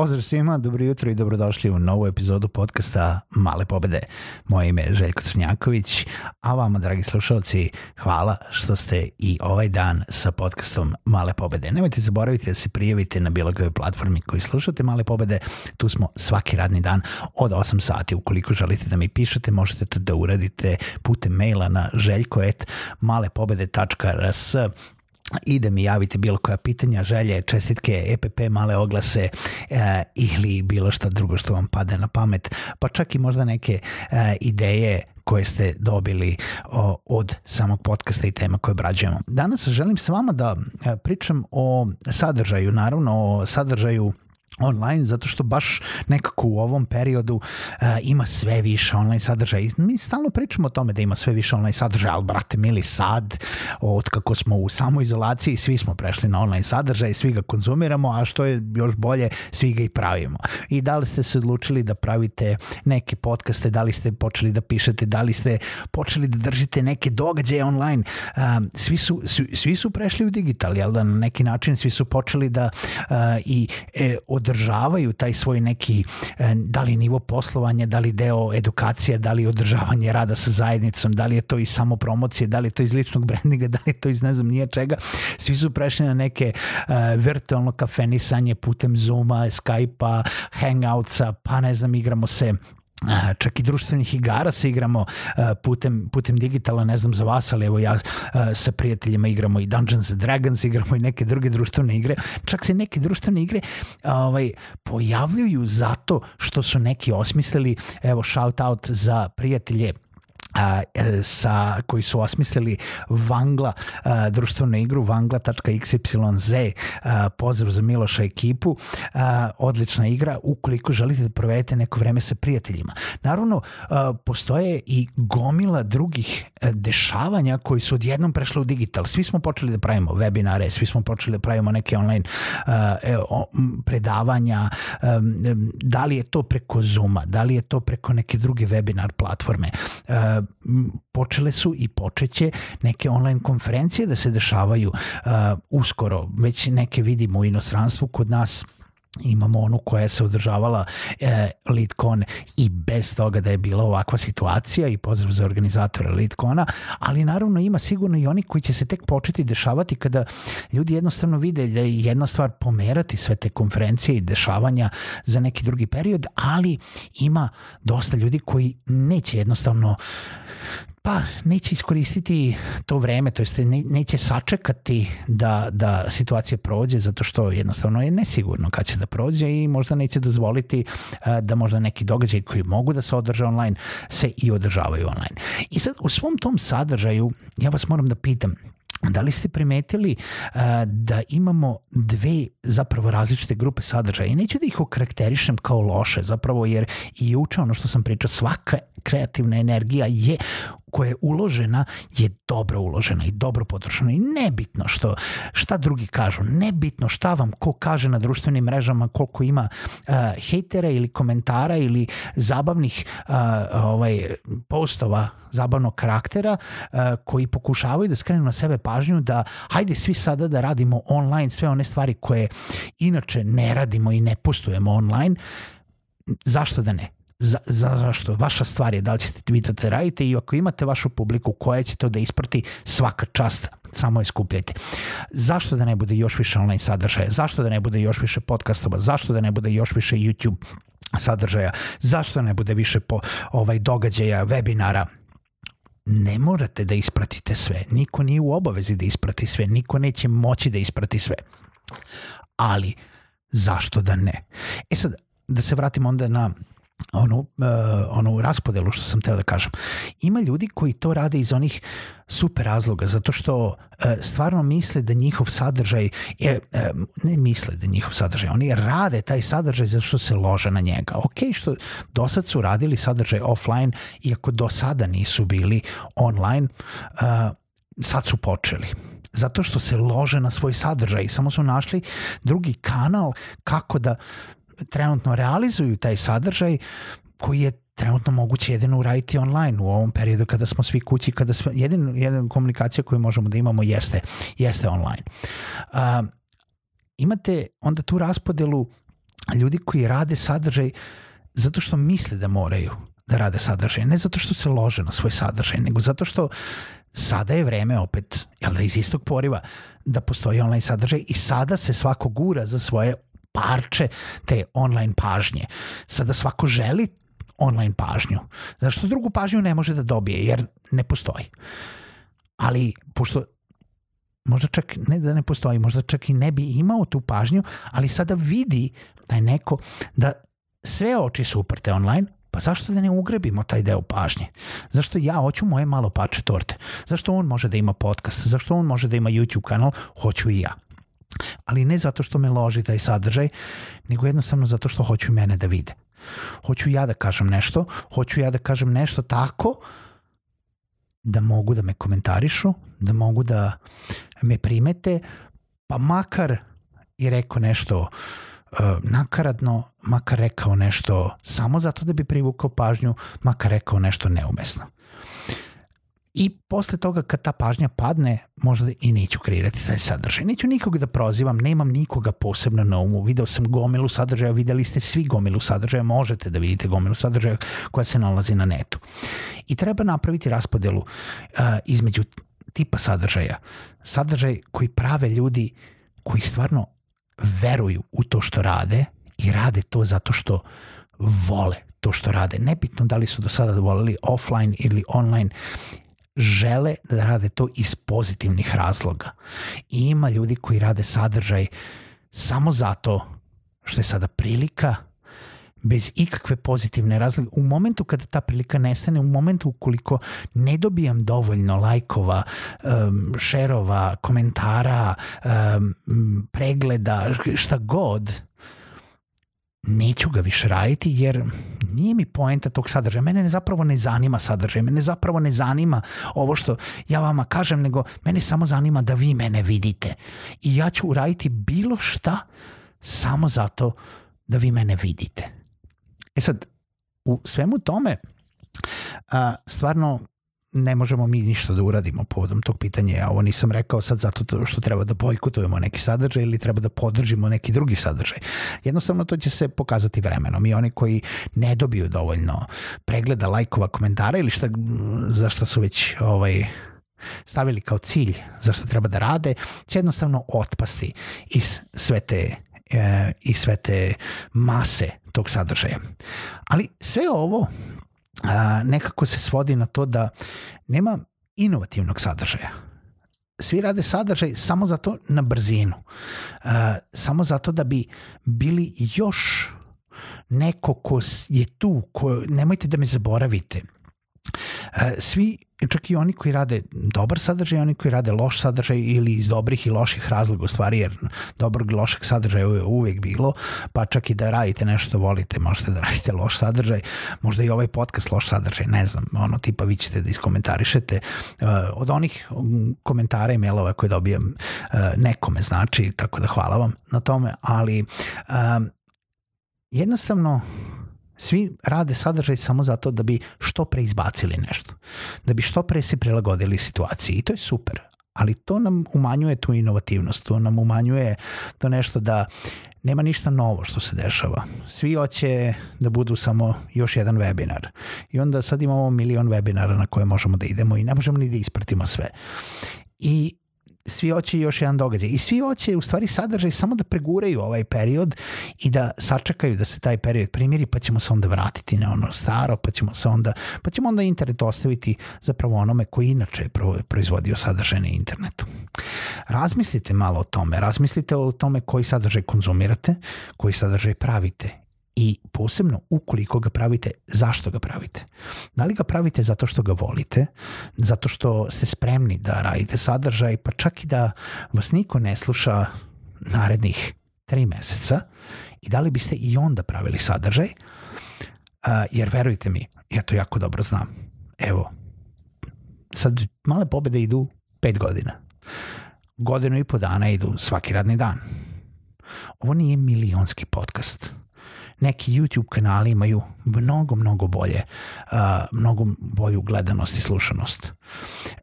Pozdrav svima, dobro jutro i dobrodošli u novu epizodu podcasta Male pobede. Moje ime je Željko Crnjaković, a vama, dragi slušalci, hvala što ste i ovaj dan sa podcastom Male pobede. Nemojte zaboraviti da se prijavite na bilo kojoj platformi koji slušate Male pobede. Tu smo svaki radni dan od 8 sati. Ukoliko želite da mi pišete, možete to da uradite putem maila na željko.malepobede.rs i da mi javite bilo koja pitanja, želje, čestitke, EPP, male oglase e, ili bilo šta drugo što vam pade na pamet, pa čak i možda neke e, ideje koje ste dobili o, od samog podcasta i tema koje obrađujemo. Danas želim s vama da e, pričam o sadržaju, naravno o sadržaju online zato što baš nekako u ovom periodu uh, ima sve više online sadržaja. Mi stalno pričamo o tome da ima sve više online sadržaja, ali brate mili sad, od kako smo u samoizolaciji, svi smo prešli na online sadržaj, svi ga konzumiramo, a što je još bolje, svi ga i pravimo. I da li ste se odlučili da pravite neke podcaste, da li ste počeli da pišete, da li ste počeli da držite neke događaje online, uh, svi, su, svi, svi su prešli u digital, jel da na neki način svi su počeli da uh, i e, od održavaju taj svoj neki, e, da li nivo poslovanja, da li deo edukacije, da li održavanje rada sa zajednicom, da li je to iz samo promocije, da li je to iz ličnog brandinga, da li je to iz ne znam nije čega. Svi su prešli na neke uh, virtualno kafenisanje putem Zooma, Skype-a, Hangoutsa, pa ne znam, igramo se čak i društvenih igara se igramo putem, putem digitala, ne znam za vas, ali evo ja sa prijateljima igramo i Dungeons and Dragons, igramo i neke druge društvene igre. Čak se neke društvene igre ovaj, pojavljuju zato što su neki osmislili, evo shout out za prijatelje a, e, sa, koji su osmislili Vangla, a, društvenu igru vangla.xyz pozdrav za Miloša ekipu. A, odlična igra ukoliko želite da provedete neko vreme sa prijateljima. Naravno a, postoje i gomila drugih a, dešavanja koji su odjednom prešli u digital. Svi smo počeli da pravimo webinare svi smo počeli da pravimo neke online a, e, predavanja a, da li je to preko Zuma da li je to preko neke druge webinar platforme. A, počele su i počeće neke online konferencije da se dešavaju uskoro. Već neke vidimo u inostranstvu kod nas imamo onu koja se održavala e, LeadCon i bez toga da je bila ovakva situacija i pozdrav za organizatore LeadCona, ali naravno ima sigurno i oni koji će se tek početi dešavati kada ljudi jednostavno vide da je jedna stvar pomerati sve te konferencije i dešavanja za neki drugi period, ali ima dosta ljudi koji neće jednostavno pa neće iskoristiti to vreme, to jest ne, neće sačekati da, da situacija prođe zato što jednostavno je nesigurno kad će da prođe i možda neće dozvoliti uh, da možda neki događaj koji mogu da se održe online se i održavaju online. I sad u svom tom sadržaju ja vas moram da pitam Da li ste primetili uh, da imamo dve zapravo različite grupe sadržaja i neću da ih okarakterišem kao loše zapravo jer i uče ono što sam pričao svaka kreativna energija je koja je uložena je dobro uložena i dobro potrošena i nebitno što šta drugi kažu, nebitno šta vam ko kaže na društvenim mrežama koliko ima uh, hejtera ili komentara ili zabavnih uh, ovaj postova zabavnog karaktera uh, koji pokušavaju da skrenu na sebe pažnju da hajde svi sada da radimo online sve one stvari koje inače ne radimo i ne postujemo online zašto da ne? Za, za, zašto? Vaša stvar je da li ćete vi to te radite i ako imate vašu publiku koja će to da isprati, svaka čast, samo je skupljajte. Zašto da ne bude još više online sadržaja? Zašto da ne bude još više podcastova? Zašto da ne bude još više YouTube sadržaja? Zašto da ne bude više po ovaj događaja, webinara? ne morate da ispratite sve. Niko nije u obavezi da isprati sve. Niko neće moći da isprati sve. Ali, zašto da ne? E sad, da se vratimo onda na onu, uh, onu raspodelu što sam teo da kažem. Ima ljudi koji to rade iz onih super razloga, zato što uh, stvarno misle da njihov sadržaj, je, uh, ne misle da njihov sadržaj, oni rade taj sadržaj zato što se lože na njega. Ok, što do sad su radili sadržaj offline, iako do sada nisu bili online, uh, sad su počeli zato što se lože na svoj sadržaj samo su našli drugi kanal kako da trenutno realizuju taj sadržaj koji je trenutno moguće jedino uraditi online u ovom periodu kada smo svi kući, kada sve, jedin, jedina komunikacija koju možemo da imamo jeste, jeste online. Uh, imate onda tu raspodelu ljudi koji rade sadržaj zato što misle da moraju da rade sadržaj, ne zato što se lože na svoj sadržaj, nego zato što sada je vreme opet, jel da iz istog poriva, da postoji online sadržaj i sada se svako gura za svoje parče te online pažnje. Sada svako želi online pažnju. Zašto drugu pažnju ne može da dobije, jer ne postoji. Ali, pošto možda čak ne da ne postoji, možda čak i ne bi imao tu pažnju, ali sada vidi taj neko da sve oči su uprte online, pa zašto da ne ugrebimo taj deo pažnje? Zašto ja hoću moje malo pače torte? Zašto on može da ima podcast? Zašto on može da ima YouTube kanal? Hoću i ja ali ne zato što me loži taj sadržaj, nego jednostavno zato što hoću mene da vide. Hoću ja da kažem nešto, hoću ja da kažem nešto tako da mogu da me komentarišu, da mogu da me primete, pa makar i rekao nešto uh, nakaradno, makar rekao nešto samo zato da bi privukao pažnju, makar rekao nešto neumesno. I posle toga kad ta pažnja padne, možda i neću kreirati taj sadržaj. Neću nikoga da prozivam, nemam nikoga posebno na umu. Video sam gomilu sadržaja, videli ste svi gomilu sadržaja, možete da vidite gomilu sadržaja koja se nalazi na netu. I treba napraviti raspodelu uh, između tipa sadržaja. Sadržaj koji prave ljudi koji stvarno veruju u to što rade i rade to zato što vole to što rade. Nebitno da li su do sada voleli offline ili online, žele da rade to iz pozitivnih razloga. I ima ljudi koji rade sadržaj samo zato što je sada prilika bez ikakve pozitivne razloge. U momentu kada ta prilika nestane, u momentu ukoliko ne dobijam dovoljno lajkova, um, šerova, komentara, um, pregleda, šta god, neću ga više raditi jer nije mi poenta tog sadržaja. Mene ne zapravo ne zanima sadržaj, mene zapravo ne zanima ovo što ja vama kažem, nego mene samo zanima da vi mene vidite. I ja ću uraditi bilo šta samo zato da vi mene vidite. E sad, u svemu tome, a, stvarno ne možemo mi ništa da uradimo povodom tog pitanja. Ja ovo nisam rekao sad zato što treba da bojkotujemo neki sadržaj ili treba da podržimo neki drugi sadržaj. Jednostavno to će se pokazati vremenom i oni koji ne dobiju dovoljno pregleda, lajkova, komentara ili šta, zašto su već ovaj, stavili kao cilj zašto treba da rade, će jednostavno otpasti iz sve te e, sve te mase tog sadržaja. Ali sve ovo a, nekako se svodi na to da nema inovativnog sadržaja. Svi rade sadržaj samo zato na brzinu. A, samo zato da bi bili još neko ko je tu, ko, nemojte da me zaboravite. Svi čak i oni koji rade dobar sadržaj, oni koji rade loš sadržaj ili iz dobrih i loših razloga u stvari, jer dobrog i lošeg sadržaja je uvek bilo, pa čak i da radite nešto što volite, možete da radite loš sadržaj, možda i ovaj podcast loš sadržaj, ne znam, ono tipa vi ćete da iskomentarišete uh, od onih komentara i mailova koje dobijam uh, nekome znači, tako da hvala vam na tome, ali jednostavno Svi rade sadržaj samo zato da bi što pre izbacili nešto. Da bi što pre se prilagodili situaciji i to je super. Ali to nam umanjuje tu inovativnost, to nam umanjuje to nešto da nema ništa novo što se dešava. Svi hoće da budu samo još jedan webinar. I onda sad imamo milion webinara na koje možemo da idemo i ne možemo ni da ispratimo sve. I svi hoće još jedan događaj i svi hoće u stvari sadržaj samo da preguraju ovaj period i da sačekaju da se taj period primiri pa ćemo se onda vratiti na ono staro pa ćemo se onda pa ćemo onda internet ostaviti zapravo onome koji inače je proizvodio sadržaj na internetu. Razmislite malo o tome, razmislite o tome koji sadržaj konzumirate, koji sadržaj pravite i posebno ukoliko ga pravite, zašto ga pravite? Da li ga pravite zato što ga volite, zato što ste spremni da radite sadržaj, pa čak i da vas niko ne sluša narednih tri meseca i da li biste i onda pravili sadržaj, jer verujte mi, ja to jako dobro znam. Evo, sad male pobede idu pet godina. Godinu i po dana idu svaki radni dan. Ovo nije milionski podcast. Neki YouTube kanali imaju mnogo, mnogo bolje, uh, mnogo bolju gledanost i slušanost.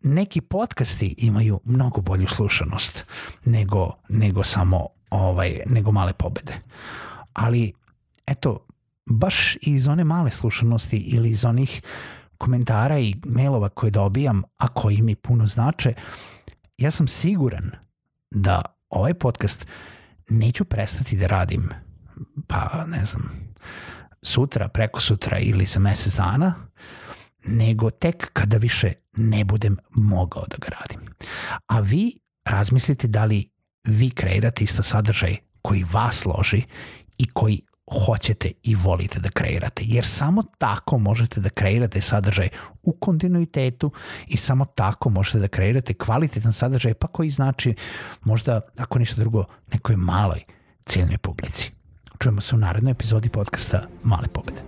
Neki podcasti imaju mnogo bolju slušanost nego, nego samo ovaj, nego male pobede. Ali, eto, baš iz one male slušanosti ili iz onih komentara i mailova koje dobijam, a koji mi puno znače, ja sam siguran da ovaj podcast neću prestati da radim pa ne znam sutra, preko sutra ili za mesec dana, nego tek kada više ne budem mogao da ga radim. A vi razmislite da li vi kreirate isto sadržaj koji vas loži i koji hoćete i volite da kreirate. Jer samo tako možete da kreirate sadržaj u kontinuitetu i samo tako možete da kreirate kvalitetan sadržaj pa koji znači možda, ako ništa drugo, nekoj maloj ciljnoj publici. Čujemo se u narednoj epizodi podcasta Male pobede.